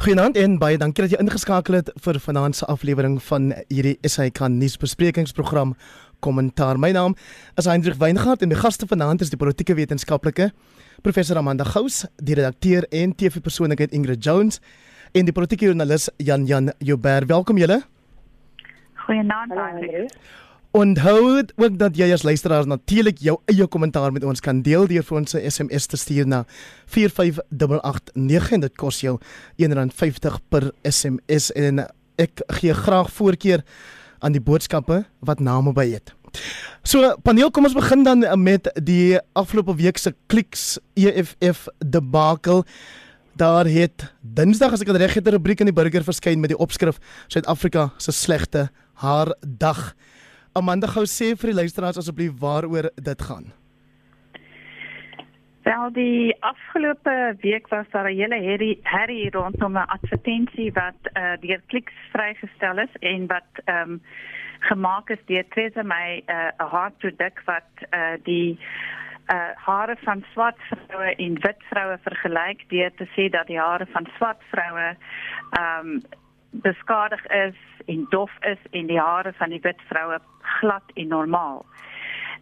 Goeienaand en baie dankie dat jy ingeskakel het vir vanaand se aflewering van hierdie SAK nuusbesprekingsprogram Kommentaar. My naam is Hendrik Weingart en my gaste vanaand is die politieke wetenskaplike professor Amanda Gous, die redakteur en TV-persoonlikheid Ingrid Jones en die politieke joernalis Jan Jan Joubert. Welkom julle. Goeienaand Hendrik. Onthou ook dat jy as luisteraar natuurlik jou eie kommentaar met ons kan deel deur vir ons 'n SMS te stuur na 45889 en dit kos jou R1.50 per SMS en ek gee graag voorkeur aan die boodskappe wat name by het. So paneel, kom ons begin dan met die afgelope week se kliks EFF debakel. Daar het Dinsdag as ek dit reg het 'n rubriek in die burger verskyn met die opskrif Suid-Afrika se slegte haar dag. Amanda gou sê vir die luisteraars asseblief waaroor dit gaan. Wel die afgelope week was daar 'n hele herrie, herrie rondom 'n advertensie wat uh, deur Kliks vrygestel is en wat ehm um, gemaak is deur Theresa May eh, 'n uh, haarproduk wat uh, die uh, hare van swart vroue en wit vroue vergelyk deur te sê dat die hare van swart vroue ehm um, beskadig is en dof is en die hare van die wit vroue glad en normaal.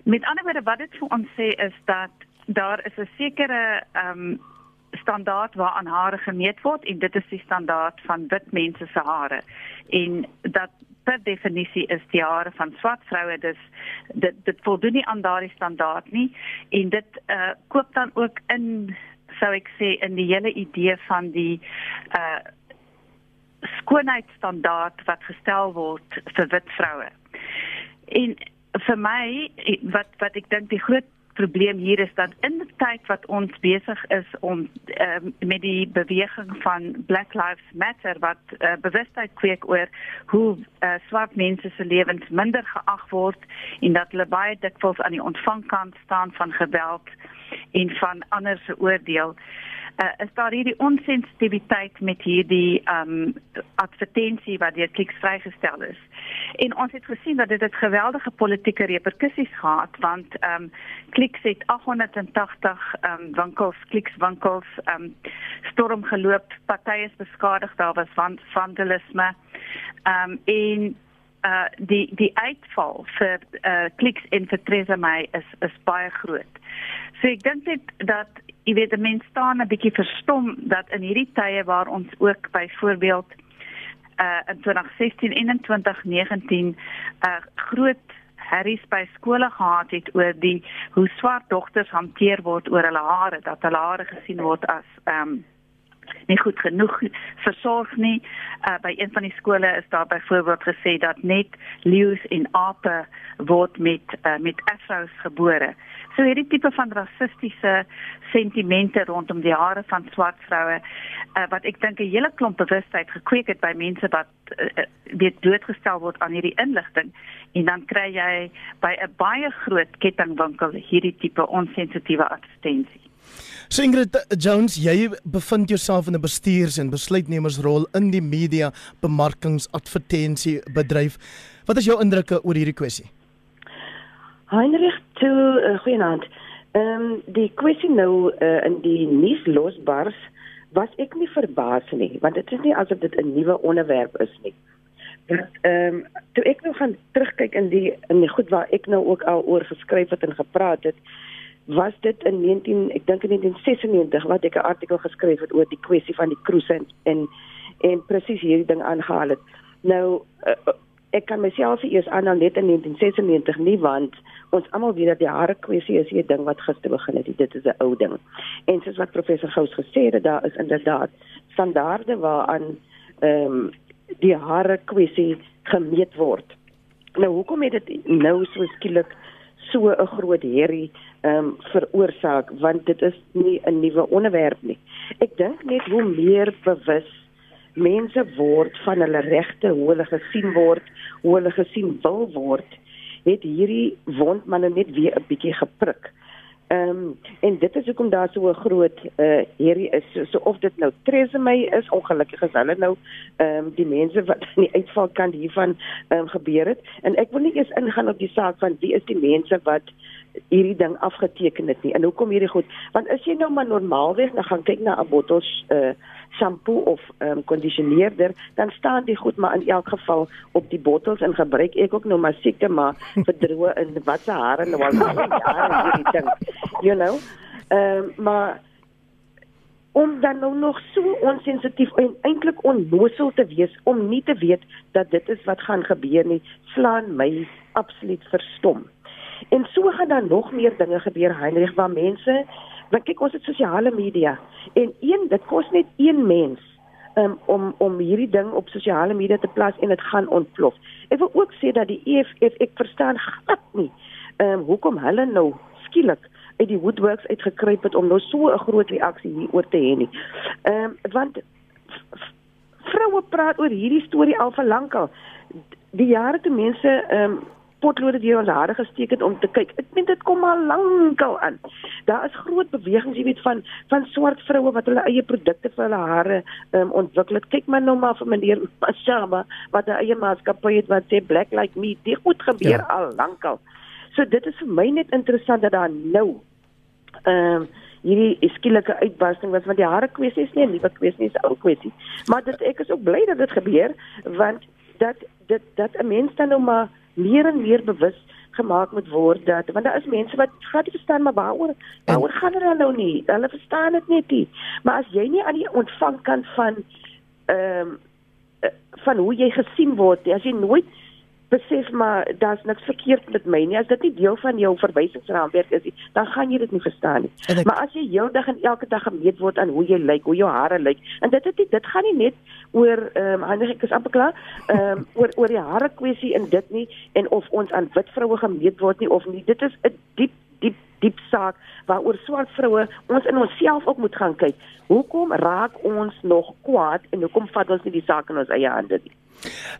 Met ander woorde wat dit vir ons sê is dat daar is 'n sekere ehm um, standaard waaraan hare gemeet word en dit is die standaard van wit mense se hare. En dat per definisie is die hare van swart vroue dus dit dit voldoen nie aan daardie standaard nie en dit uh, koop dan ook in sou ek sê in die hele idee van die uh skoonheidsstandaard wat gestel word vir wit vroue. En vir my wat wat ek dink die groot probleem hier is dat in die tyd wat ons besig is om um, met die beweging van Black Lives Matter wat uh, bewustheid kweek oor hoe uh, swart mense se lewens minder geag word en dat hulle baie dikwels aan die ontvangkant staan van geweld en van ander se oordeel uh, is daar hierdie onsensitiwiteit met hierdie um advertensie wat deur Kliks vrygestel is. En ons het gesien dat dit 'n geweldige politieke reperkusies gehad want um Kliks het 880 um winkels, Kliks winkels um storm geloop, partye is beskadig, daar was van vandalisme. Um en uh die die uitval vir uh Kliks en vir Theresa May is is baie groot. So ek dink net dat jy weet mense staan 'n bietjie verstom dat in hierdie tye waar ons ook byvoorbeeld uh in 2016 en 2019 uh groot herries by skole gehad het oor die hoe swart dogters hanteer word oor hulle hare dat hulle hare gesien word as um nie goed genoeg versorg nie. Uh, by een van die skole is daar byvoorbeeld gesê dat net leeu's en ape word met uh, met afros gebore. So hierdie tipe van rassistiese sentimente rondom die hare van swart vroue uh, wat ek dink 'n hele klomp bewustheid gekweek het by mense wat uh, weet doodgestel word aan hierdie inligting en dan kry jy by 'n baie groot kettingwinkel hierdie tipe onsensitiewe advertensie. So Ingrid Jones, jy bevind jouself in 'n bestuurs- en besluitnemersrol in die media bemarkingsadvertensie bedryf. Wat is jou indrukke oor hierdie kwessie? Heinrich, toe uh, goeienaand. Ehm um, die kwessie nou uh, in die nuus losbars was ek nie verbaas nie, want dit is nie asof dit 'n nuwe onderwerp is nie. Dat ehm um, toe ek nou gaan terugkyk in die in die goed waar ek nou ook al oor geskryf het en gepraat het, was dit in 19 ek dink in 1996 wat ek 'n artikel geskryf het oor die kwessie van die cruise en en, en presies hierdie ding aangehaal het. Nou uh, ek kan myself eers aanhaal net in 1996 nie want ons almal weet dat die hare kwessie is 'n ding wat gister begin het. Dit is 'n ou ding. En soos wat professor Gous gesê het, daar is inderdaad standaarde waaraan ehm um, die hare kwessie gemeet word. Nou hoekom het dit nou so skielik so 'n groot herrie ehm um, veroorsaak want dit is nie 'n nuwe onderwerp nie. Ek dink net hoe meer bewus mense word van hulle regte, hoe hulle gesien word, hoe hulle gesien wil word, het hierdie wond maar net weer 'n bietjie geprik. Ehm um, en dit is hoekom daar so 'n groot uh hierdie is so, so of dit nou Tresemme is ongelukkig is hulle nou ehm um, die mense wat aan die uitval kan hiervan ehm um, gebeur het en ek wil nie eens ingaan op die saak van wie is die mense wat hierdie ding afgeteken het nie. En hoekom hierdie goed? Want as jy nou maar normaalweg nou gaan kyk na 'n bottels uh shampoo of um, kondisioneerder, dan staan die goed maar in elk geval op die bottels en gebruik ek ook nou maar seker maar vir droë en wat se hare nou al jare hierdie ding. You know. Ehm um, maar om dan nou nog so onsensitief en eintlik onnoosel te wees om nie te weet dat dit is wat gaan gebeur nie, slaan my absoluut verstom. En so gaan dan nog meer dinge gebeur Heinrich waar mense, want kyk ons het sosiale media en een dit kos net een mens um, om om hierdie ding op sosiale media te plaas en dit gaan ontplof. Ek wil ook sê dat die EFF ek verstaan glad nie ehm um, hoekom hulle nou skielik uit die woodworks uitgekruip het om nou so 'n groot reaksie hieroor te hê nie. Ehm um, want vroue praat oor hierdie storie al vir lankal. Die jare toe mense ehm um, potlode deur ons hare gesteek het om te kyk. Ek meen dit kom al lankal aan. Daar is groot bewegings, jy weet van van swart vroue wat hulle eie produkte vir hulle hare um, ontwikkel. Kyk maar nou maar vir meneer Mashaba wat 'n eie maatskappy het wat sê black like me. Dit goed gebeur ja. al lankal. So dit is vir my net interessant dat daar nou ehm um, hierdie skielike uitbarsting was want die hare kwessie is nie 'n nuwe kwessie nie, dis 'n ou kwessie. Maar dit ek is ook bly dat dit gebeur want dat dit dat 'n mens dan nou maar meer en meer bewus gemaak moet word dat want daar is mense wat glad nie verstaan maar waaroor waaroor gaan hulle nou nie? Hulle verstaan dit net nie. Maar as jy nie aan die ontvangkant van ehm um, van hoe jy gesien word, as jy nooit besef maar daar's niks verkeerd met my nie. As dit nie deel van jou verwysingsraamwerk is nie, dan gaan jy dit nie verstaan nie. Ek... Maar as jy heeldag en elke dag gemeet word aan hoe jy lyk, hoe jou hare lyk, en dit dit dit gaan nie net oor ehm um, Heinrich is amper klaar, ehm um, oor oor die hare kwessie in dit nie en of ons aan wit vroue gemeet word nie of nie. Dit is 'n diep diep diep saak waaroor swart vroue ons in onsself ook moet gaan kyk. Hoekom raak ons nog kwaad en hoekom vat ons nie die saak in ons eie hande nie?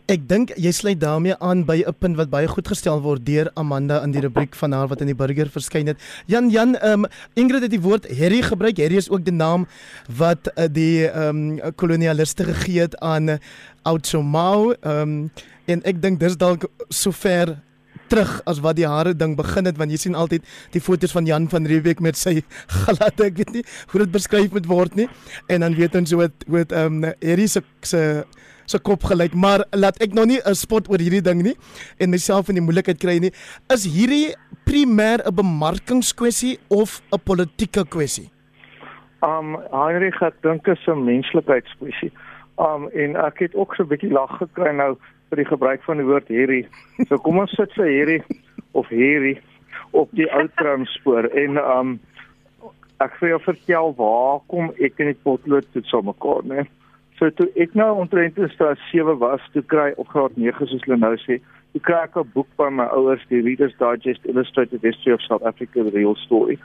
Ek dink jy sluit daarmee aan by 'n punt wat baie goed gestel word deur Amanda in die rubriek van haar wat in die burger verskyn het. Jan Jan, ehm um, Ingrid het die woord Harry gebruik. Harry is ook die naam wat uh, die ehm um, kolonialiste gegee het aan uh, Oudtshoorn. Ehm um, en ek dink dis dalk sover terug as wat die hare ding begin het want jy sien altyd die foto's van Jan van Riebeeck met sy glad ek weet nie hoe dit beskryf moet word nie en dan weet ons hoe dit ehm um, Harry se se se kop gelyk, maar laat ek nou nie 'n spot oor hierdie ding nie en myself in die moeilikheid kry nie. Is hierdie primêr 'n bemarkingskwessie of 'n politieke kwessie? Um Heinrich het dink is 'n menslikheidskwessie. Um en ek het ook so 'n bietjie lag gekry nou vir die gebruik van die woord hierdie. So kom ons sit vir hierdie of hierdie op die ou tramspoor en um ek wil jou vertel waar kom ek in die potlood tot so mekaar, né? Nee? So toe ek nou omtrent in staat 7 was, toe kry op graad 9 soos hulle nou sê, toe kry ek 'n boek van my ouers, die Reader's Digest Illustrated History of South Africa the Real Story.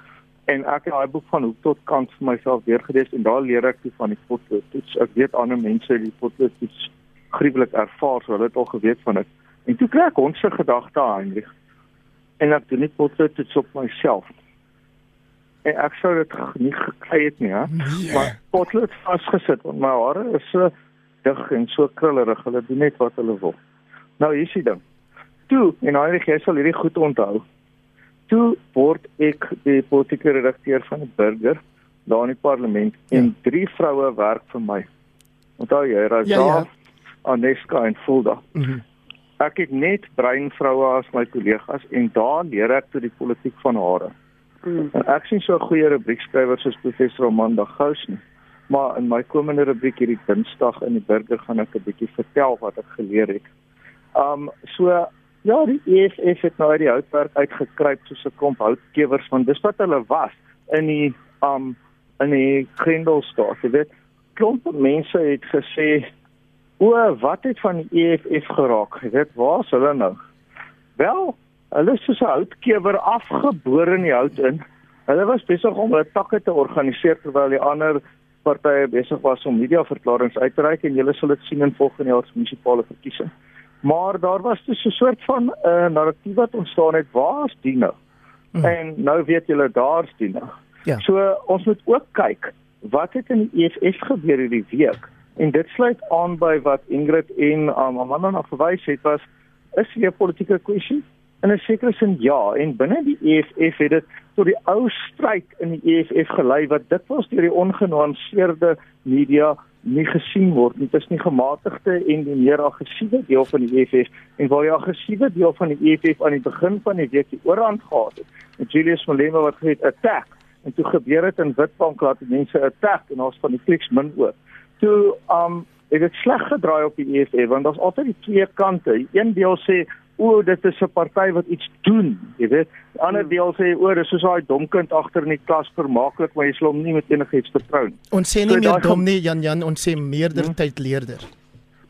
En ek het daai boek van hoek tot kant vir myself deurgelees en daar leer ek van die potloodtoets. Ek weet ander mense die potloodtoets gruwelik ervaar, so hulle het al geweet van dit. En toe kry ek ons se gedagte aan en ek doen nie potloodtoets op myself en ek sou dit nie gekry het nie, hè. Nee. Maar potlood vasgesit want my hare is so dig en so krullerig. Hulle doen net wat hulle wil. Nou hier is die ding. Toe, en nou jy sal hierdie goed onthou. Toe word ek die politieke redakteur van die Burger daar in die parlement ja. en drie vroue werk vir my. Onthou jy, Raza, ja, ja. Aneska en Fulda. Mm -hmm. Ek het net bruin vroue as my kollegas en daar leer ek toe die politiek van hare. Mm. Ek sien so 'n goeie rubriekskrywer soos professor Amanda Gous nie. Maar in my komende rubriek hierdie Dinsdag in die burger gaan ek 'n bietjie vertel wat ek geleer het. Um so ja, die EFF het nou uit die houtwerk uitgekruip soos 'n klomp houtkewers want dis wat hulle was in die um in die Grendelstaat. Jy weet, klomp mense het gesê O, wat het van die EFF geraak? Jy weet, waar is hulle nou? Wel, Hulle is soos 'n houtkewer afgebore in die hout in. Hulle was besig om hulle takke te organiseer terwyl die ander partye besig was om mediaverklaringe uit te reik en julle sal dit sien in volgende jaar se munisipale verkiesing. Maar daar was dus 'n soort van 'n uh, narratief wat ontstaan het, waar's die nou? Mm. En nou weet julle daar's die nou. Ja. So ons moet ook kyk wat het in die EFF gebeur hierdie week. En dit sluit aan by wat Ingrid en um, Amanda na verwys het was is hier 'n politieke kwessie in 'n sekere sin ja en binne die EFF het dit tot die ou stryd in die EFF gelei wat dikwels deur die ongenuanceerde media nie gesien word nie. Dit is nie gematigde en die meer aggressiewe deel van die EFF en waar die aggressiewe deel van die EFF aan die begin van die week die oorhand gehad het. Met Julius Malema wat gesê het attack en toe gebeur dit in Witbank laat mense attack en ons van die kliks min oor. Toe um het dit sleg gedraai op die EFF want daar's altyd die twee kante. Een deel sê o, dit is 'n party wat iets doen, jy weet. Ander hmm. deel sê o, dis soos daai dom kind agter in die klas vermaaklik, maar jy sal hom nie met enigiets vertrou nie. Ons sê nie so, meer dom nie, Jan Jan, ons sê meerderheid hmm? leerder.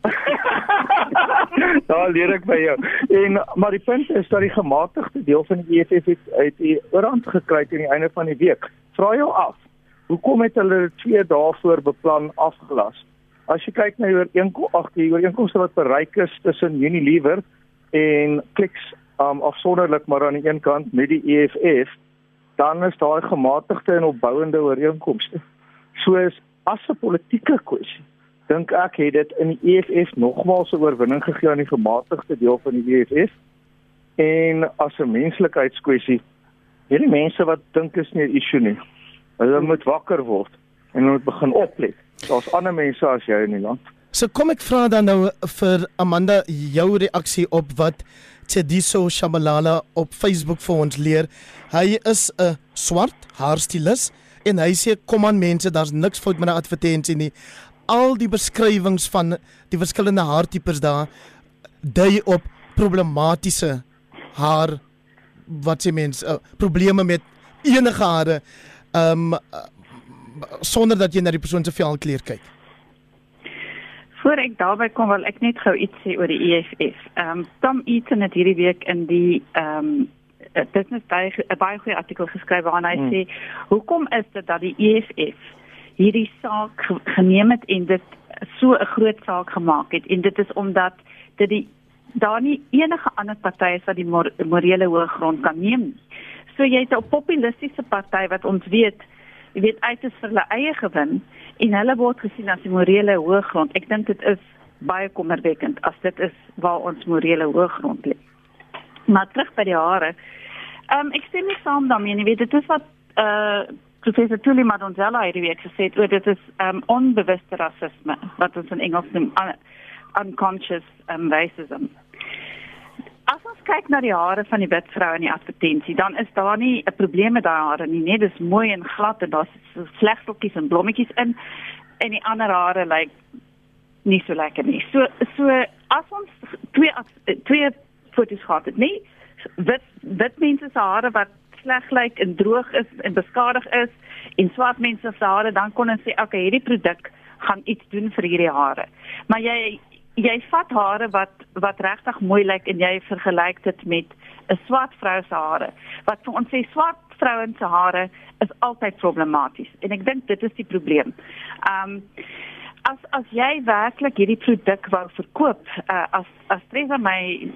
Daar leer ek by jou. En maar die punt is dat die gematigde deel van die EFF het uit die oorhand gekry teen die einde van die week. Vra jou af, hoekom het hulle dit 2 dae voor beplan afgelas? As jy kyk na die ooreenkomste, ag die ooreenkomste wat bereik is tussen Unilever en kliks um afsonderlik maar aan die een kant met die EFF dan is daar gematigde en opbouende ooreenkomste. Soos as 'n politieke kwessie dink ek het dit in die EFF nogmaals 'n oorwinning gegee aan die gematigde deel van die EFF en as 'n menslikheidskwessie hierdie mense wat dink is nie 'n issue nie. Hulle moet wakker word en hulle moet begin oplet. Daar's ander mense as jy in die land. So kom ek vra dan nou vir Amanda jou reaksie op wat Tediso Shabalala op Facebook vir ons leer. Hy is 'n swart haarstylis en hy sê kom aan mense, daar's niks fout met 'n advertensie nie. Al die beskrywings van die verskillende haartipes daar dui op problematiese haar wat sê mense uh, probleme met enige hare um uh, sonder dat jy na die persoon se velkleur kyk. Voor ek daarby kom wil ek net gou iets sê oor die EFF. Ehm um, Tom Eaton het hierdie week in die ehm um, business day 'n baie goeie artikel geskryf waarin hy hmm. sê hoekom is dit dat die EFF hierdie saak geneem het en dit so 'n groot saak gemaak het en dit is omdat dit die daar nie enige ander party is wat die mor morele hoëgrond kan neem. So jy het 'n populistiese party wat ons weet jy weet uit is vir hulle eie gewin en hulle word gesien as die morele hoëgrond. Ek dink dit is baie kommerwekkend as dit is waar ons morele hoëgrond lê. Maar terug by die hare. Ehm um, ek stem nie saam daarmee nie. Weet dit is wat uh professor Tully Madonsela hierdie week gesê het oor dit is ehm um, onbewuste rasisme wat ons in Engels noem un unconscious um, racism. Kyk na die hare van die wit vrou in die advertensie, dan is daar nie 'n probleem met daai hare nie. Nee, dis mooi en glad en daar's vlegseltjies en blommetjies in en die ander hare lyk nie so lekker nie. So so as ons twee twee foto's gehad het, nee, wit wit mense se hare wat sleg lyk en droog is en beskadig is en swart mense se hare, dan kon ons sê, okay, hierdie produk gaan iets doen vir hierdie hare. Maar jy jy vat hare wat wat regtig mooi lyk en jy vergelyk dit met 'n swart vrou se hare. Wat vir ons sê swart vrouens se hare is altyd problematies en ek dink dit is die probleem. Um as as jy werklik hierdie produk wou verkoop, uh, as as Tresa my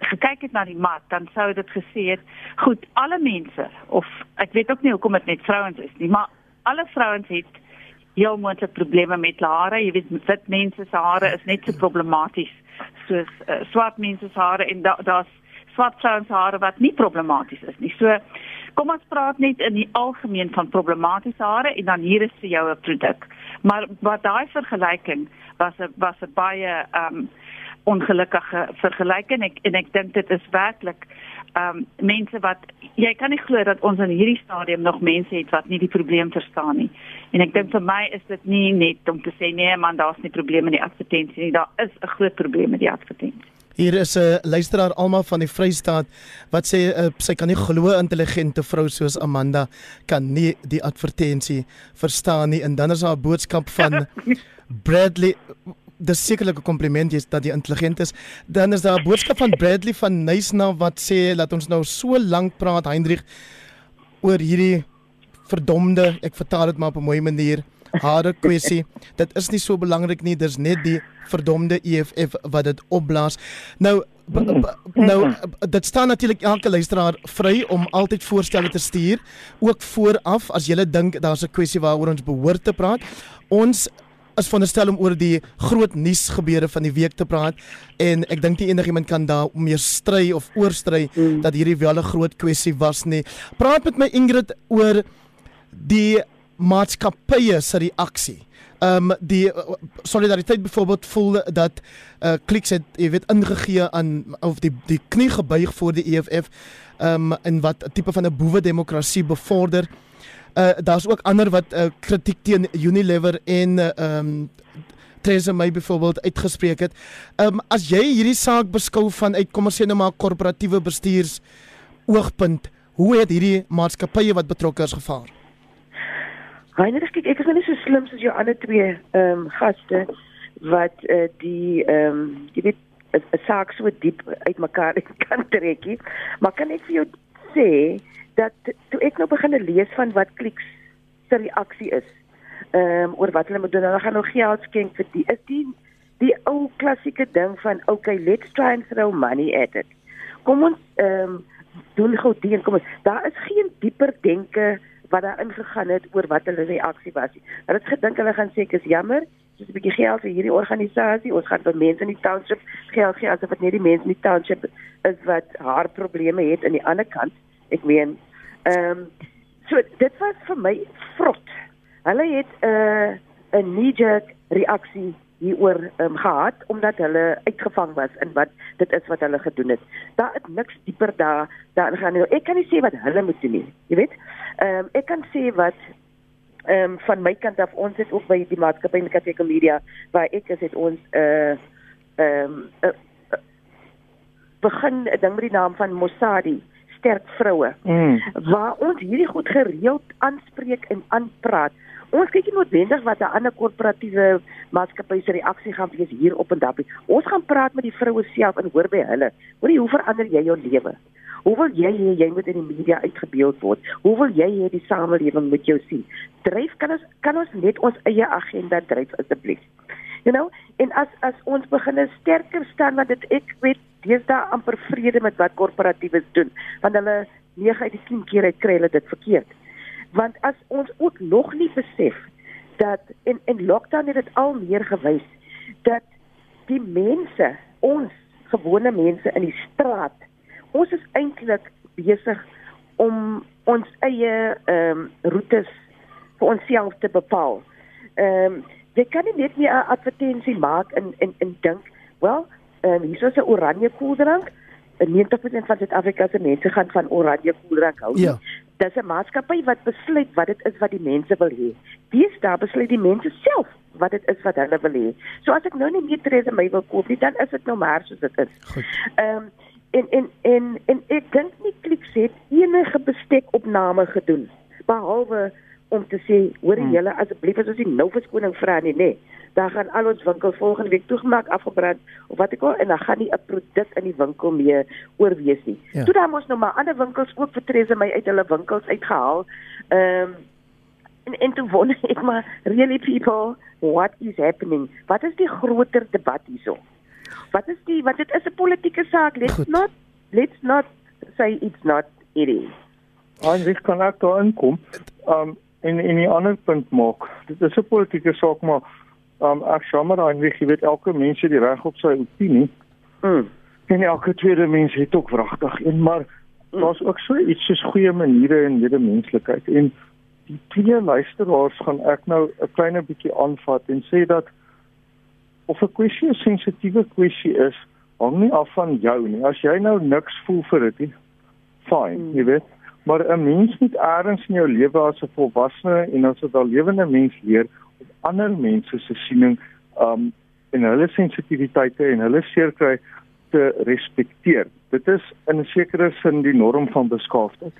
gekyk het na die mark, dan sou dit gesê het, goed, alle mense of ek weet ook nie hoekom dit net vrouens is nie, maar alle vrouens het heel moontlik probleme met hare. Jy weet wit mense se hare is net so problematies soos uh, swart mense se hare en da swart vrouens hare wat nie problematies is nie. So kom ons praat net in die algemeen van problematiese hare en dan hier is vir jou 'n produk. Maar wat daai vergelyking was 'n was 'n baie um ongelukkige vergelyking en ek en ek dink dit is werklik um mense wat jy kan nie glo dat ons in hierdie stadium nog mense het wat nie die probleem verstaan nie. En ek dink vir my is dit nie net om te sê nee man daar's nie probleme met die advertensie nie. Daar is 'n groot probleem met die advertensie. Hier is 'n luisteraar Alma van die Vrystaat wat sê uh, sy kan nie glo intelligente vrou soos Amanda kan nie die advertensie verstaan nie en dan is daar 'n boodskap van Bradley dis sekerlik 'n kompliment is dat jy intelligent is. Dan is daar 'n boodskap van Bradley van Nysna wat sê laat ons nou so lank praat Hendrik oor hierdie verdomde, ek vertaal dit maar op 'n mooi manier, harde kwessie. Dit is nie so belangrik nie, dis net die verdomde EFF wat dit opblaas. Nou nou dit staan natuurlik elke luisteraar vry om altyd voorstelle te stuur ook vooraf as jy dink daar's 'n kwessie waaroor ons behoort te praat. Ons is veronderstel om oor die groot nuusgebeure van die week te praat en ek dink nie enigiemand kan daar meer stry of oorstry mm. dat hierdie wel 'n groot kwessie was nie. Praat met my Ingrid oor die maatskappye se reaksie. ehm um, die uh, solidariteit byvoorbeeld voel dat uh kliks het jy weet ingegee aan of die die knie gebuig voor die EFF ehm um, in wat tipe van 'n boewe demokrasie bevorder. Uh daar's ook ander wat uh, kritiek teen Unilever en ehm um, Theresa May byvoorbeeld uitgespreek het. Ehm um, as jy hierdie saak beskou van uit kom ons sê nou maar korporatiewe bestuurs oogpunt, hoe het hierdie maatskappye wat betrokke is gevaar? Heinrich, ek, ek is nou nie so slim soos jou ander twee ehm um, gaste wat uh, die ehm um, jy weet 'n saak so diep uitmekaar kan trekkie. Maar kan ek vir jou sê dat toe ek nou begin lees van wat kliks se reaksie is ehm um, oor wat hulle moet doen, hulle gaan nou geld skenk vir die is die die ou klassieke ding van okay, let's try and throw money at it. Kom ons ehm um, doen gou die en kom ons daar is geen dieper denke wat daar ingegaan het oor wat hulle reaksie was. Hulle het gedink hulle gaan sê dis jammer, dis 'n bietjie geld vir hierdie organisasie. Ons gaan vir mense in die township geld gee asof dit net die mense in die township is wat haar probleme het aan die ander kant. Ek meen, ehm um, so dit was vir my vrot. Hulle het 'n uh, 'n knee-jerk reaksie hieroor um, gehad omdat hulle uitgevang was in wat dit is wat hulle gedoen het. Daar is niks dieper daar daarin gaan nie. Ek kan nie sê wat hulle moet doen nie. Jy weet? Ehm um, ek kan sê wat ehm um, van my kant af ons het ook by die maatskappy Mekateko Media waar ek is het ons 'n uh, ehm um, uh, uh, begin 'n ding met die naam van Mossadi sterk vroue. Mm. Waar ons hierdie goed gereeld aanspreek en aanpraat Ons kyk nie noodwendig wat 'n ander korporatiewe maatskappy se reaksie gaan wees hier op en dappie. Ons gaan praat met die vroue self en hoor by hulle. Hoorie, hoe verander jy jou lewe? Hoe wil jy hê jy moet in die media uitgebeeld word? Hoe wil jy hê die samelewing moet jou sien? Dryf kan ons kan ons net ons eie agenda dryf asseblief. You know, en as as ons begin sterker staan want dit ek weet daar amper vrede met wat korporatiewes doen want hulle 9 uit die 10 keer kry hulle dit verkeerd want as ons ook nog nie besef dat in in lockdown het dit al meer gewys dat die mense ons gewone mense in die straat ons is eintlik besig om ons eie ehm um, roetes vir onsself te bepaal. Ehm um, jy kan nie net meer 'n advertensie maak en en en dink, wel, ehm um, hier is 'n oranje koeldrank. 90% van Suid-Afrika se mense gaan van oranje koeldrank hou. Ja dis 'n maatskappy wat besluit wat dit is wat die mense wil hê. Dis daar besluit die mense self wat dit is wat hulle wil hê. So as ek nou nie meer Theresa May wil koop nie, dan is dit nou maar soos dit is. Ehm um, en en en en ek dink nie Clicks het enige bestekopname gedoen behalwe om te sê hoor hmm. julle asseblief as ons nie nou verskoning vra nie, nê. Nee dan gaan al ons winkels volgende week toegemaak afgebrand of wat ek al en dan gaan nie 'n produk in die winkel meer oorwees nie. Ja. Toe dan mos nou maar ander winkels ook vertrese my uit hulle winkels uitgehaal. Ehm um, en en toe wonder ek maar really people what is happening? Wat is die groter debat hierso? Wat is die wat dit is 'n politieke saak. Let's Goed. not let's not say it's not it is. En wie kan ek daar inkom? Ehm um, en en 'n ander punt maak. Dit is 'n politieke saak maar Um ek sommer dan wie weet elke mens het die reg op sy opinie. Mm. En elke tweede mens het ook wragtig een, maar mm. daar's ook so iets soos goeie maniere en medemenslikheid en die twee luisteraars gaan ek nou 'n klein bietjie aanvat en sê dat of 'n kwessie 'n sensitiewe kwessie is, hang nie af van jou nie. As jy nou niks voel vir dit nie, fine, mm. jy weet. Maar 'n mens moet eers in jou lewe as 'n volwassene en as 'n lewende mens leer ander mense se siening um en hulle sensitiwiteite en hulle seerkry te respekteer. Dit is in 'n sekere sin die norm van beskaafdheid.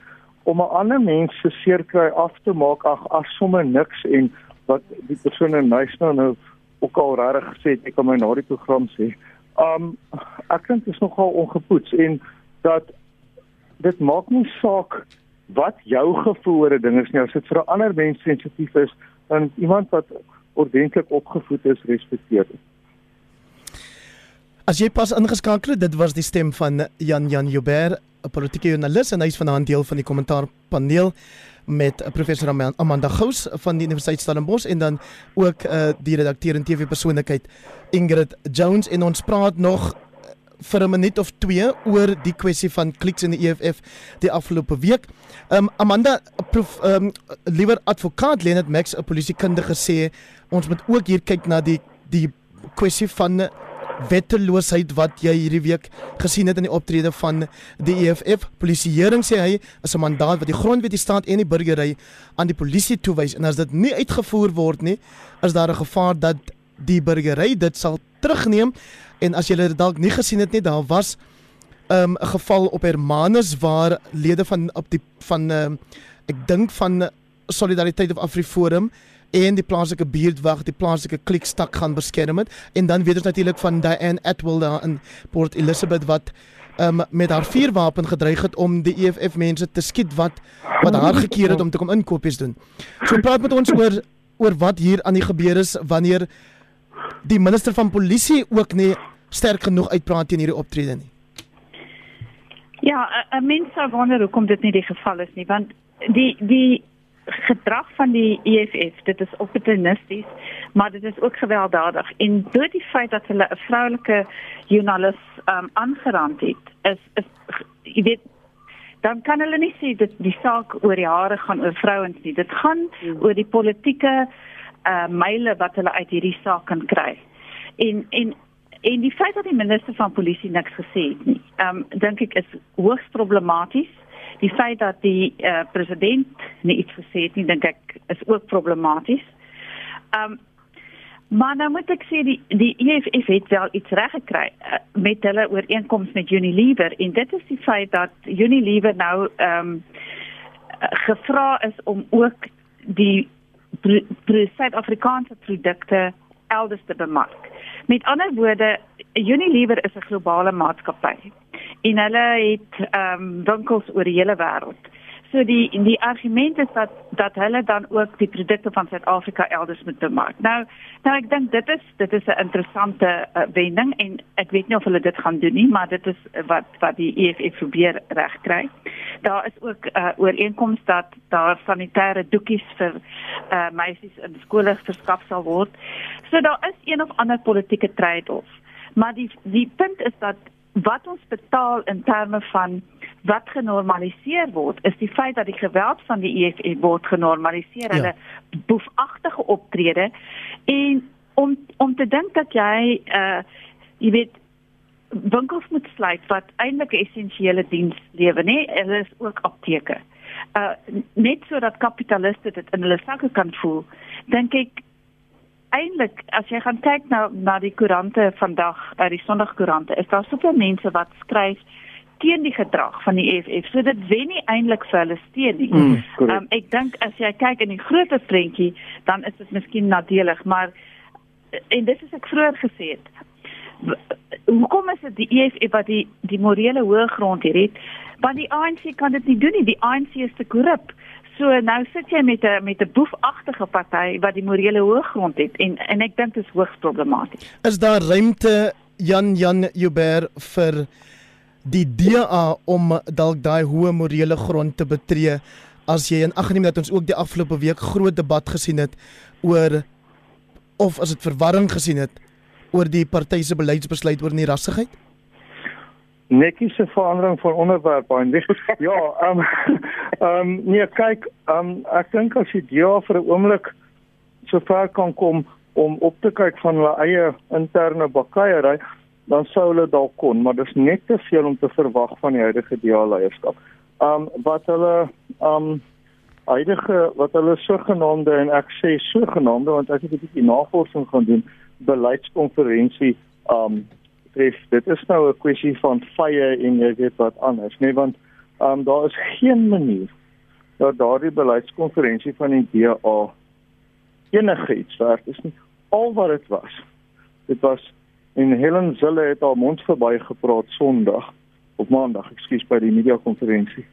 Om 'n ander mens se seerkry af te maak ag as sommer niks en wat die persoon in nice nou nou ook al regtig gesê het ek kan my na die program sê. Um ek dink dit is nogal ongepoets en dat dit maak nie saak wat jou gevoel oor 'n ding is nie as dit vir 'n ander mens sensitief is dan iemand wat ordentlik opgevoed is respekteer dit. As jy pas ingeskakel het, dit was die stem van Jan Jan Joubert, 'n politieke joernalis en hy's vanaand deel van die kommentaarpaneel met professor Amanda Gous van die Universiteit Stellenbosch en dan ook uh, die redakteur en TV persoonlikheid Ingrid Jones en ons praat nog vir 'n minuut of 2 oor die kwessie van kliks in die EFF die afgelope week. Ehm um, Amanda proef ehm um, liewer advokaat Lenet Max 'n polisiekundige sê ons moet ook hier kyk na die die kwessie van wetteloosheid wat jy hierdie week gesien het in die optrede van die EFF. Polisieering sê hy is 'n mandaat wat die grondwet, die staat en die burgery aan die polisie toewys en as dit nie uitgevoer word nie, is daar 'n gevaar dat die burgery dit sal terugneem en as jy dit dalk nie gesien het nie, daar was ehm, 'n um, geval op Hermanus waar lede van op die van uh, ek dink van Solidariteit of Afriforum en die plaaslike buurtwag die plaaslike klikstak gaan beskerm het en dan weet ons natuurlik van Diane Atwell daar in Port Elizabeth wat um, met haar vuurwapen gedreig het om die EFF mense te skiet wat wat haar gekeer het om te kom inkopies doen. So praat met ons oor oor wat hier aan die gebeur is wanneer die minister van polisie ook nie sterk genoeg uitpraat teen hierdie optrede nie. Ja, 'n mens sou wonder hoekom dit nie die geval is nie, want die die gedrag van die EFF, dit is opportunisties, maar dit is ook gewelddadig en deur die feit dat hulle 'n vroulike joernalis um aangerand het, is is jy weet dan kan hulle nie sê dit die saak oor die hare gaan oor vrouens nie. Dit gaan hmm. oor die politieke uh myle wat hulle uit hierdie saak kan kry. En en en die feit dat die minister van polisie niks gesê het nie, um dink ek is hoogs problematies die feit dat die uh, president iets gesê het nie dink ek is ook problematies. Um maar nou moet ek sê die die EFF het wel iets reg gekry uh, met hulle ooreenkoms met Unilever en dit is die feit dat Unilever nou um gevra is om ook die Suid-Afrikaanse produkte elders te bemark. Met ander woorde, Unilever is 'n globale maatskappy en hulle het ehm um, winkels oor die hele wêreld. So die die argument is dat dat hulle dan ook die produkte van Suid-Afrika elders moet bemark. Nou nou ek dink dit is dit is 'n interessante uh, wending en ek weet nie of hulle dit gaan doen nie, maar dit is wat wat die EFF probeer regkry. Daar is ook 'n uh, ooreenkoms dat daar sanitêre doekies vir uh, meisies in skole verskaf sal word. So daar is een of ander politieke trade-off. Maar die die punt is dat wat ons betaal in terme van wat genormaliseer word is die feit dat die geweld van die EFF word genormaliseer. Hulle ja. boefagtige optrede. En om om te dink dat jy uh jy weet winkels moet sluit wat eintlik 'n essensiële diens lewer nê? Hulle is ook apteke. Uh net sodat kapitaliste dit in hulle sakke kan voel dink ek eintlik as jy gaan kyk na na die koerante vandag, by die Sondagkoerante, is daar soveel mense wat skryf teen die gedrag van die EFF. So dit wen nie eintlik vir hulle steun nie. Mm, um, ek dink as jy kyk in die groter prentjie, dan is dit miskien nadelig, maar en dit is ek vroeër gesê het. Hoekom is dit die EFF wat die die morele hoë grond hier het? Want die ANC kan dit nie doen nie. Die ANC is te korrup. So nou sit jy met 'n met 'n boefagtige party wat die morele hoëgrond het en en ek dink dit is hoogs problematies. Is daar ruimte Jan Jan Joubert vir die DA om dalk daai hoë morele grond te betree as jy in ag neem dat ons ook die afgelope week groot debat gesien het oor of as dit verwarring gesien het oor die party se beleidsbesluit oor nie rassigheid? Netjies se verandering van onderwerp dis ja ehm um, ehm um, nee kyk ehm um, ek dink as jy ja vir 'n oomblik so ver kan kom om op te kyk van hulle eie interne bakkeiery dan sou hulle dalk kon maar dis net te veel om te verwag van die huidige DA leierskap. Ehm um, wat hulle ehm um, huidige wat hulle sogenaamde en ek sê sogenaamde want ek het 'n bietjie navorsing gaan doen beleidskonferensie ehm um, tref. Dit is nou 'n kwessie van vye en jy weet wat anders, nee, want ehm um, daar is geen manier dat daardie beleidskonferensie van die DA enige iets werd is nie. Al wat dit was. Dit was en Helen Zille het al mond verby gepraat Sondag of Maandag, ekskuus by die media konferensie.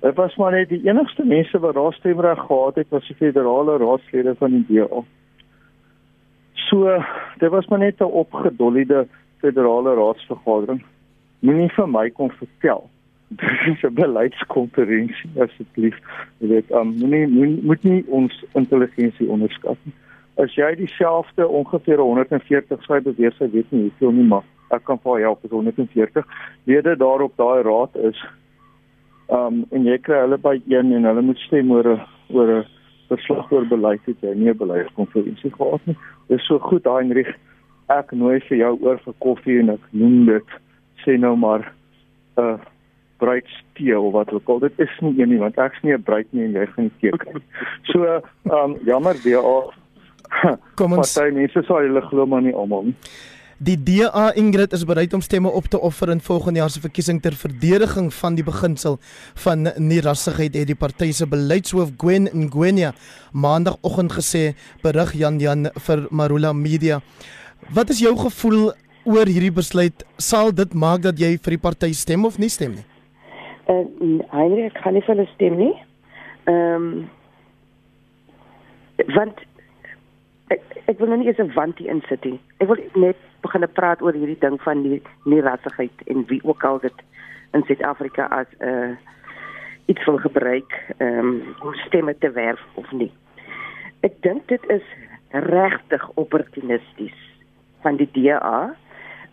Dit was maar net die enigste mense wat daar stemreg gehad het was die federale raadslede van die DA. So, dit was maar net 'n opgedolliede federale raadsvergadering. Moenie vir my kom vertel. Dit is 'n beleidskonferensie asseblief. Jy weet, um, moenie moet, moet nie ons intelligensie onderskat nie. As jy dieselfde ongeveer 140 sy beweeg sy weet nie hoeveel nie maar ek kan vir help is 140 lede daar op daai raad is. Um en jy kry hulle by een en hulle moet stem oor 'n oor 'n verslag oor beleid het jy nie 'n beleidskonferensie gehad nie. Dis so goed Heinrich, ek nooi vir jou oor vir koffie en ek noem dit sê nou maar 'n uh, bruidstee of wat ook al dit is nie een nie want ek's nie 'n bruid nie en jy gaan nie teken. So ehm um, jammer DA. Kom ons sê mense sal hulle glo maar nie almal nie. Die DA Ingrid is bereid om stemme op te offer in volgende jaar se verkiesing ter verdediging van die beginsel van nierassigheid het die party se beleidshoof Gwen Ngwenya maandagooggend gesê berig Jan Jan vir Marula Media. Wat is jou gevoel oor hierdie besluit? Sal dit maak dat jy vir die party stem of nie stem nie? Uh, Heinrich kan nie vir hulle stem nie. Ehm um, want ek, ek wil nou nie eens 'n wantie insit nie. Ek wil net begin praat oor hierdie ding van die nie rassigheid en wie ook al dit in Suid-Afrika as 'n uh, iets wil gebruik ehm um, om stemme te werf of nie. Ek dink dit is regtig opportunisties van die DA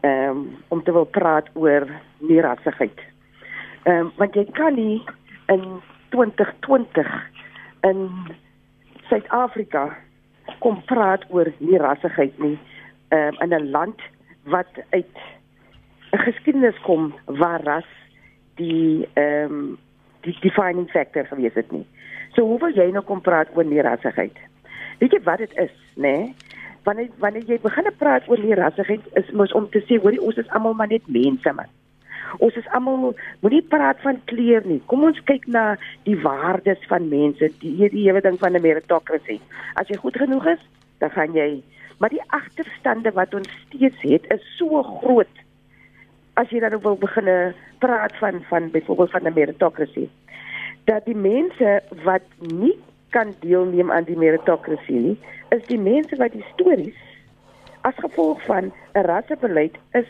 ehm um, om te wil praat oor nie rassigheid Ehm um, want jy kan nie in 2020 in Suid-Afrika kom praat oor nie rassigheid nie ehm um, in 'n land wat uit 'n geskiedenis kom waar ras die ehm um, die defining factor gewees het nie. So hoe wil jy nou kom praat oor nie rassigheid? Weet jy wat dit is, nê? Nee? Wanneer wanneer jy begin praat oor nie rassigheid is mos om te sê hoor ons is almal maar net mense man. Ons is almal moenie praat van kleur nie. Kom ons kyk na die waardes van mense, die hierdie hele ding van 'n meritocracy. As jy goed genoeg is, dan gaan jy. Maar die agterstande wat ons steeds het, is so groot. As jy dan wil begin praat van van byvoorbeeld van 'n meritocracy, dat die mense wat nie kan deelneem aan die meritocracy nie, is die mense wat die stories as gevolg van 'n rassebeleid is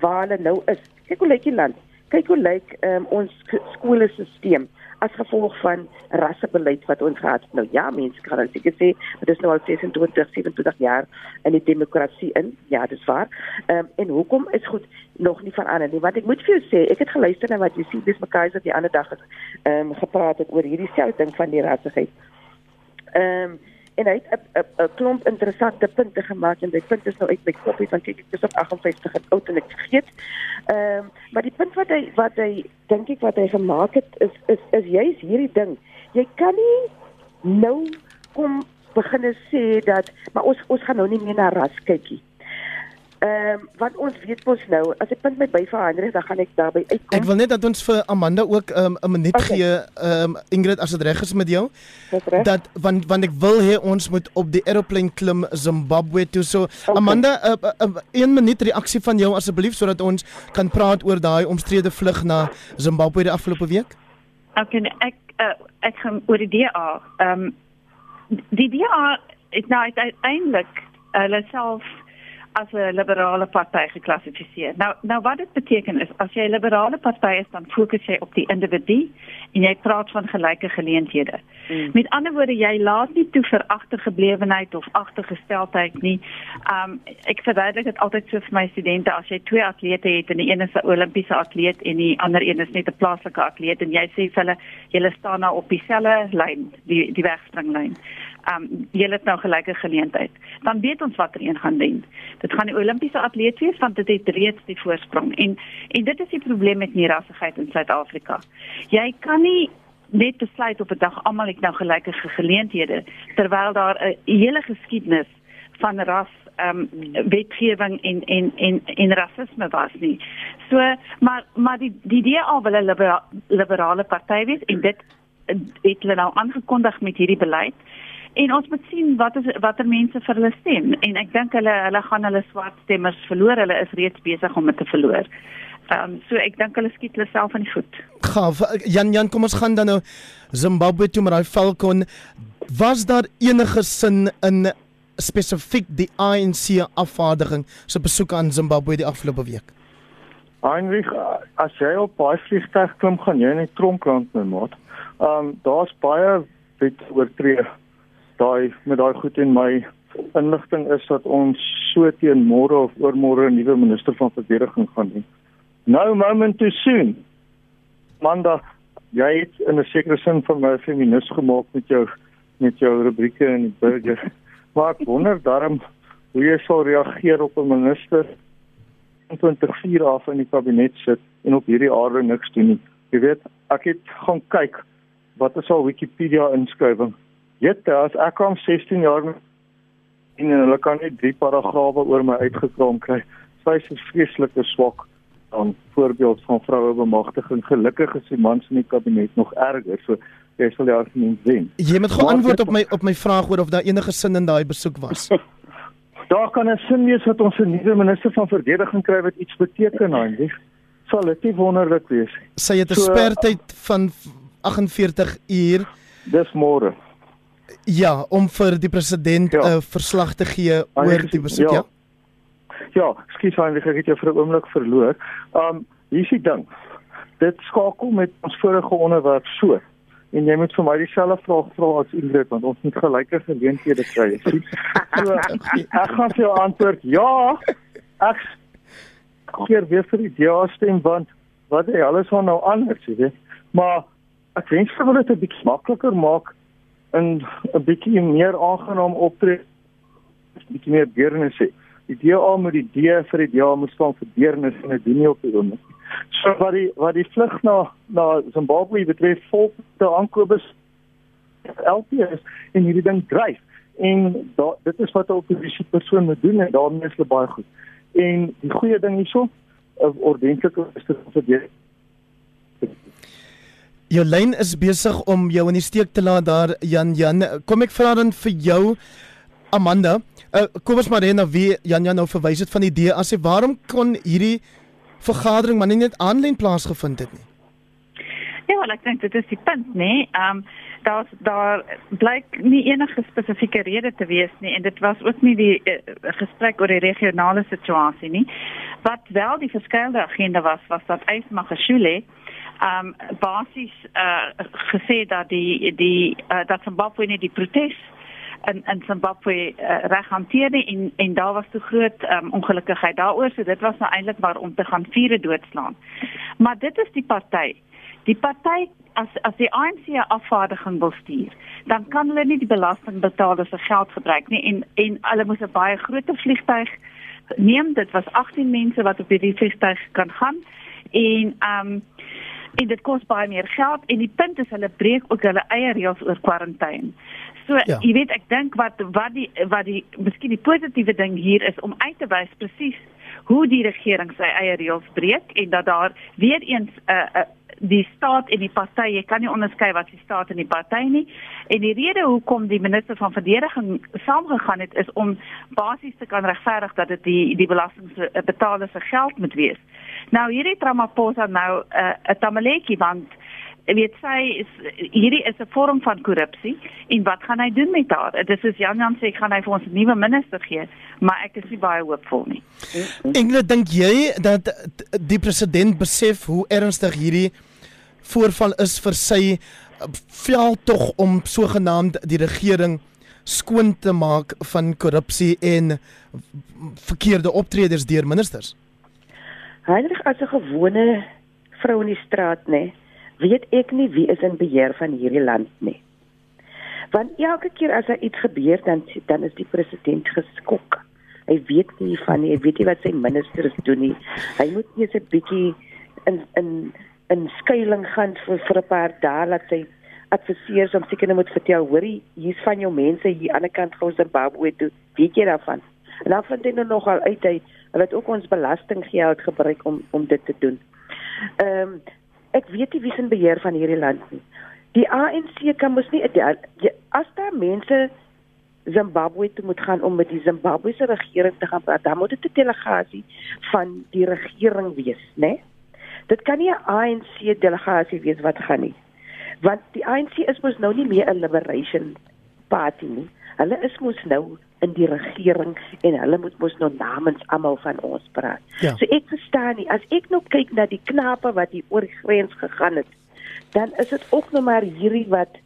waar hulle nou is. Kyk hoe lyk die land. Kyk hoe lyk um, ons skoolstelsel as gevolg van rassebeleid wat ons gehad het. Nou ja, mense kan dan seker sê dit is nou al 26, 27 jaar in die demokrasie in. Ja, dis waar. Ehm um, en hoekom is goed nog nie verander nie? Want ek moet vir jou sê, ek het geluister na wat jy sê, dis mekaar wat die ander dag ehm um, gepraat het oor hierdie selfde ding van die rassigheid. Ehm um, en hy het 'n klomp interessante punte gemaak en dit punt is nou uit my kopie van kyk ek is op 58 en oud en ek vergeet. Ehm um, maar die punt wat hy wat hy dink ek wat hy gemaak het is is is juist hierdie ding. Jy kan nie nou kom begin sê dat maar ons ons gaan nou nie meer na ras kykie. Ehm um, wat ons weet mos nou, as ek punt my by vir Hendrik, dan gaan ek daarby uitkom. Ek wil net dat ons vir Amanda ook ehm, 'n um, minuut okay. gee, ehm um, Ingrid as dit reg is met jou. Dat want want ek wil hê ons moet op die aeroplane klim Zimbabwe toe. So okay. Amanda, 'n uh, uh, uh, minuut reaksie van jou asseblief sodat ons kan praat oor daai omstrede vlug na Zimbabwe die afgelope week. Okay, ek uh, ek gaan oor die DA. Ehm um, die DA is nou uiteindelik hulle self as 'n liberale party geklassifiseer. Nou nou wat dit beteken is as jy 'n liberale party is dan fokus jy op die individu en jy praat van gelyke geleenthede. Mm. Met ander woorde jy laat nie toe vir agtergeblewenheid of agtergesteldheid nie. Um ek verduidelik dit altyd so vir my studente as jy twee atlete het en die een is 'n Olimpiese atleet en die ander een is net 'n plaaslike atleet en jy sê vir hulle julle staan nou op dieselfde lyn, die die wegspringlyn um julle het nou gelyke geleentheid. Dan weet ons watter een gaan wen. Dit gaan die Olimpiese atleet wees want dit het reeds die voorsprong en en dit is die probleem met nierassigheid in Suid-Afrika. Jy kan nie net besluit op 'n dag almal het nou gelyke geleenthede terwyl daar 'n hele geskiedenis van ras ehm um, wetgewing en en en en rasisme was nie. So maar maar die die DA wil 'n libera liberale party wees en dit het hulle nou aangekondig met hierdie beleid en ons moet sien wat is watter mense vir hulle stem en ek dink hulle hulle gaan hulle swart stemmers verloor hulle is reeds besig om dit te verloor. Ehm um, so ek dink hulle skiet hulle self in die voet. Gaaf Jan Jan kom ons gaan dan nou Zimbabwe toe met daai Falcon was daar enige sin in spesifiek die ANC afvaardiging se so besoek aan Zimbabwe die afgelope week? Heinrich, as jy op baie vliegtuig klim gaan jy net tronkland my maat. Ehm um, daar's baie wet oortree daai met daai goed en my inligting is dat ons so teen môre of oormôre 'n nuwe minister van verdediging gaan hê. No moment too soon. Manda, jy het in 'n sekere sin van my feminis gemaak met jou met jou rubrieke in die burger. Maar ek wonder daarom hoe jy sal reageer op 'n minister 24 af in die kabinet sit en op hierdie aarde niks doen nie. Jy weet, ek het gaan kyk wat is al Wikipedia inskrywing. Jette, as ek kom 16 jaar en hulle kan net drie paragrawe oor my uitgekraam kry. Sy is 'n vreeslike swak aan voorbeeld van vroue bemagtiging. Gelukkig is die mans in die kabinet nog erger. So jy sal die argument sien. Jy moet geantwoord op my op my vraag oor of daar enige sin in daai besoek was. Daar kan 'n sin wees dat ons 'n nuwe minister van verdediging kry wat iets beteken, Andy. Sal dit nie wonderlik wees nie. Sy het 'n so, spertyd van 48 uur. Dis môre. Ja, om vir die president 'n ja. uh, verslag te gee oor die besoek, ja. Ja, ja skiet ek het jou vir 'n oomblik verloor. Um hier is die ding. Dit skakel met ons vorige onderwerp so. En jy moet vir my dieselfde vraag vra as Ingrid want ons moet gelyke geleenthede kry. So ek gaan vir jou antwoord ja. Ek keer weer vir die DA stem want wat hy alles van nou anders, jy weet. Maar ek wens vir dit 'n bietjie makliker maak in 'n bietjie meer aangenaam optree, bietjie meer deernis sê. Die DA moet die D vir die DA moet staan vir deernis en dit nie op die oomblik. So wat die wat die vlug na na Zimbabwe betref, volk te aankobus LP is en hierdie ding dryf. En da, dit is wat 'n oppositie persoon moet doen en daarmee is hulle baie goed. En die goeie ding hierso, 'n ordentlike minister van verdediging Jou lyn is besig om jou in die steek te laat daar Jan Jan. Kom ek vra dan vir jou Amanda. Uh, kom ons maar net wie Jan Jan nou verwys het van die idee as hy waarom kon hierdie vergadering maar nie net aanlyn plaasgevind het nie. Ja, well, ek dink dit is die punt, nê. Nee. Ehm um, daar daar blyk nie enige spesifieke rede te wees nie en dit was ook nie die uh, gesprek oor die regionale situasie nie. Wat wel die verskeidelde agenda was was dat Ysmagashule um basies uh gesê dat die die uh, dat Zimbabwe nie die protes in in Zimbabwe uh, reg hanteer nie en en daar was te groot um, ongelukkigheid daaroor so dit was nou eintlik maar om te gaan viere doodslaan. Maar dit is die party. Die party as as die ANC afvaardiging wil stuur, dan kan hulle nie die belastingbetalers se geld gebruik nie en en hulle moes 'n baie groot vliegtyg neem. Dit was 18 mense wat op hierdie vliegtyg kan gaan en um en dit kos baie meer geld en die punt is hulle breek ook hulle eie reëls oor kwarantyne. So ja. jy weet ek dink wat wat die wat die miskien die positiewe ding hier is om uit te wys presies hoe die regering sy eie reëls breek en dat daar weer eens 'n uh, uh, die staat en die party, jy kan nie onderskei wat die staat en die party nie. En die rede hoekom die minister van verdediging saamgegaan het is om basies te kan regverdig dat dit die die belastingbetalers se geld moet wees. Nou hierdie Ramaphosa nou eh, 'n uh, tamaletjie want weet sy is hierdie is 'n vorm van korrupsie en wat gaan hy doen met haar? Dit is Jan Jan sê gaan hy vir ons 'n nuwe minister gee, maar ek is nie baie hoopvol nie. Ingrid, dink jy dat die president besef hoe ernstig hierdie voorval is vir sy veldtog om sogenaamd die regering skoon te maak van korrupsie en verkeerde optredes deur ministers? Heinrich as 'n gewone vrou in die straat nê, weet ek nie wie is in beheer van hierdie land nie. Want elke keer as daar iets gebeur dan dan is die president geskok. Hy weet nie van nie, hy weet nie wat sy ministers doen nie. Hy moet net 'n bietjie in in in skuilings gaan vir vir 'n paar dae laat sy adviseurs om seker net moet vertel, hoorie, hier's van jou mense hier aan die ander kant van Zimbabwe toe. Weet jy daarvan? En dan vind jy nou nog al uit hy Hulle het ook ons belastinggeld gebruik om om dit te doen. Ehm um, ek weet nie wie se beheer van hierdie land nie. Die ANC kan mos nie as daar mense Zimbabwe toe moet gaan om met die Zimbabwese regering te gaan praat, dan moet dit 'n delegasie van die regering wees, né? Nee? Dit kan nie 'n ANC delegasie wees wat gaan nie. Want die ANC is mos nou nie meer 'n liberation party nie. Hulle is mos nou in die regering en hulle moet mos nou namens almal van ons praat. Ja. So ek verstaan nie as ek nou kyk na die knape wat hier oor die grens gegaan het, dan is dit ook nog maar hierdie wat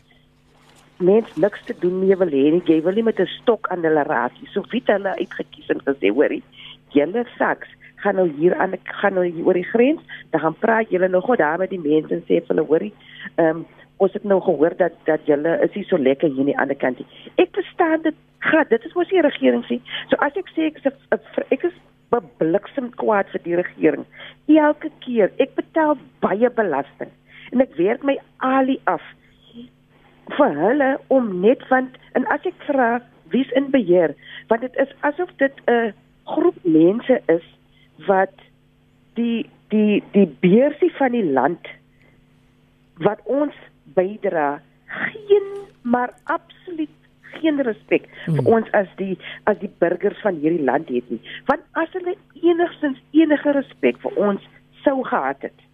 mens niks te doen mee wil hê nie. Jy wil nie met 'n stok aan hulle raas nie. So wie het hulle uitgekies en gesê, hoorie, julle saks gaan nou hier aan gaan nou hier oor die grens, dan gaan praat julle nog goed daar met die mense en sê vir hulle, hoorie, ehm um, ons het nou gehoor dat dat julle is nie so lekker hier aan die ander kant nie. Ek verstaan dit. Gat, dit is mos die regering sê. So as ek sê ek is 'n ek is bebliksem kwaad vir die regering. Elke keer ek betaal baie belasting en ek werk my alie af vir hulle om net want en as ek vra wie's in beheer want dit is asof dit 'n groep mense is wat die die die beursie van die land wat ons bydra geen maar absoluut geen respek hmm. vir ons as die as die burgers van hierdie land het nie. Want as hulle enigstens enige respek vir ons sou gehad het,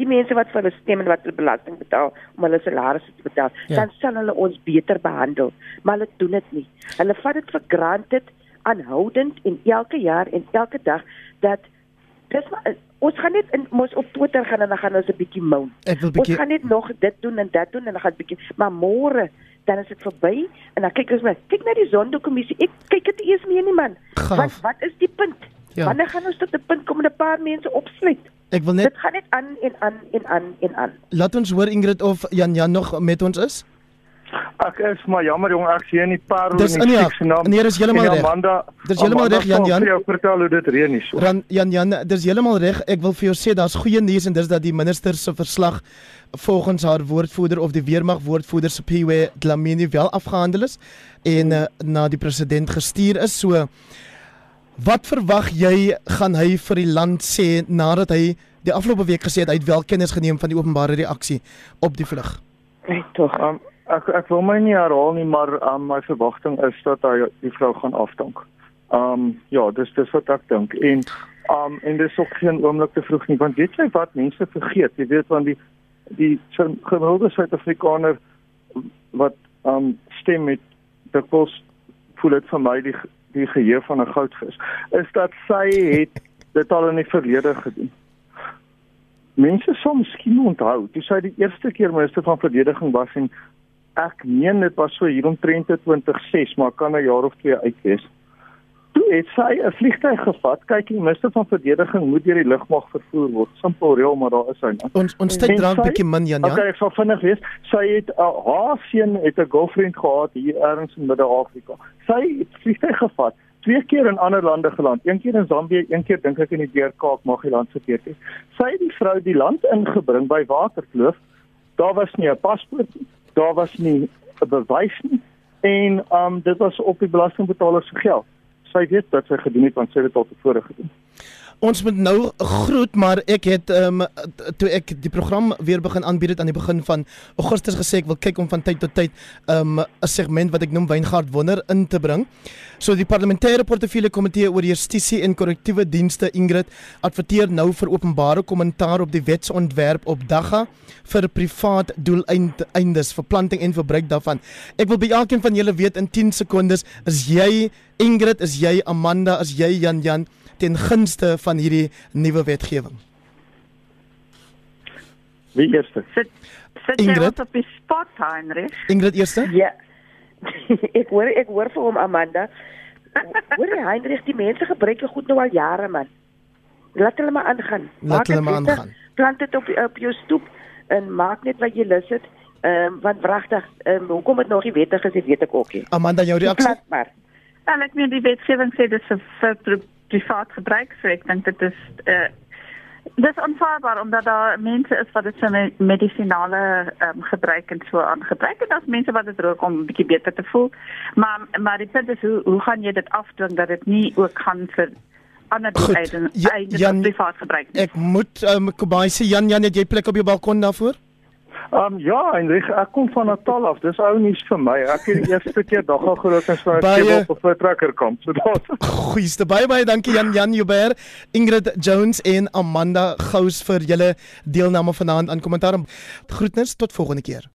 die mense wat vir hulle stem en wat hulle belasting betaal om hulle salarisse te betaal, ja. dan sal hulle ons beter behandel. Maar hulle doen dit nie. Hulle vat dit vir granted aanhoudend en elke jaar en elke dag dat dis maar ons gaan net in mos op Twitter gaan en dan gaan ons 'n bietjie moan. Bietjie... Ons gaan net nog dit doen en dat doen en dan gaan bietjie maar môre dan is dit verby en dan kyk ons maar kyk na die sondekommissie. Ek kyk dit eers meer nie man. Gaaf. Wat wat is die punt? Ja. Wanneer gaan ons tot 'n punt kom om 'n paar mense opsluit? Ek wil net Dit gaan net aan en aan en aan en aan. Laat ons hoor Ingrid of Jan Jan nog met ons is. Ek is maar jammer jong ek sien nie paar hoe nie se naam. Nee, dis heeltemal reg. Dis heeltemal reg Jan Jan. Ek vertel hoe dit reën hier so. Jan Jan, Jan dis heeltemal reg. Ek wil vir jou sê daar's goeie nuus en dis dat die minister se verslag volgens haar woordvoerder of die weermag woordvoerder se PW Dlamini wel afgehandel is en uh, na die president gestuur is. So wat verwag jy gaan hy vir die land sê nadat hy die afgelope week gesê het hy het wel kennis geneem van die openbare reaksie op die vlug? Net tog. Um, ek ek wil my nie herhaal nie, maar um, my verwagting is dat hy die vrou gaan afdank. Um, ja, dis dis wat ek dink. En um en dis ook geen oomblik te vroeg nie, want weet jy wat mense vergeet? Jy weet van die die gemiddelde Suid-Afrikaner wat um stem met die kos voel dit vir my die die geheue van 'n goudvis is dat sy het dit al in die verlede gedoen. Mense sou miskien onthou, toe sy die eerste keer minister van verdediging was en ek meen dit was so hier omtrent 2006, maar kan 'n jaar of twee uit wees. Toe het sy 'n vliegtyg gevat. Kyk, die minister van verdediging moet deur die lugmag vervoer word. Simpel reël, maar daar is hy nie. Ons ons tyd dra 'n bietjie min, Jan. Okay, ek sal vinnig wees. Sy het 'n uh, haar seun het 'n girlfriend gehad hier ergens in Midde-Afrika. Sy het vliegtyg gevat twee keer in ander lande geland. Een keer in Zambië, een keer dink ek in die Deurkaap, mag die land verkeerd hê. Sy het die vrou die land ingebring by Waterkloof. Daar was nie 'n paspoort nie. Daar was nie 'n bewys nie. En um dit was op die belastingbetaler se geld sy weet dat sy gedoen het want sy het dit al tevore gedoen. Ons moet nou groet, maar ek het ehm um, toe ek die program weer begin aanbied aan die begin van Augustus gesê ek wil kyk om van tyd tot tyd ehm um, 'n segment wat ek noem Wyngaard Wonder in te bring. So die parlementêre portefeulje komitee oor justisie en korrektiewe dienste Ingrid adverteer nou vir openbare kommentaar op die wetsontwerp op dagga vir privaat doeleindes vir planting en verbruik daarvan. Ek wil by elkeen van julle weet in 10 sekondes, is jy Ingrid, is jy Amanda, is jy Jan Jan? ten gunste van hierdie nuwe wetgewing? Wie eerste? Sit sit jy op die spot, Heinrich? Ingrid eerste? Ja. ek hoor ek hoor vir hom Amanda. Hoor jy Heinrich, die mense gebruik dit goed nou al jare man. Laat hulle maar aangaan. Laat hulle maar aangaan. Plant dit op op jou stoep en maak net wat jy lus het. Ehm um, want wragtig, ehm um, hoekom dit nog nie wettig is, weet ek ook nie. Amanda, jou reaksie? Plant maar. Dan ek meen die wetgewing sê dit is vir privaat gebruik so ek dink dit is uh, dis aanvaarbaar omdat daar mense is wat dit vir medisinale um, gebruik en so aan gebruik. En daar's mense wat dit rook om 'n bietjie beter te voel. Maar maar die punt is hoe hoe gaan jy dit afdwing dat dit nie ook gaan vir ander doeleindes privaat gebruik nie? ek moet um, Kobai sê Jan Jan het jy plek op jou balkon daarvoor Ehm um, ja, Hendrik, ek kom van Natal af. Dis ou nuus vir my. Ek het die eerste keer dag al groot en 'n keer op 'n trekker kom. So daar's Goeieste baie baie dankie Jan Jan Joubert, Ingrid Jones en Amanda Gous vir julle deelname vanaand aan kommentaar. Groetnis tot volgende keer.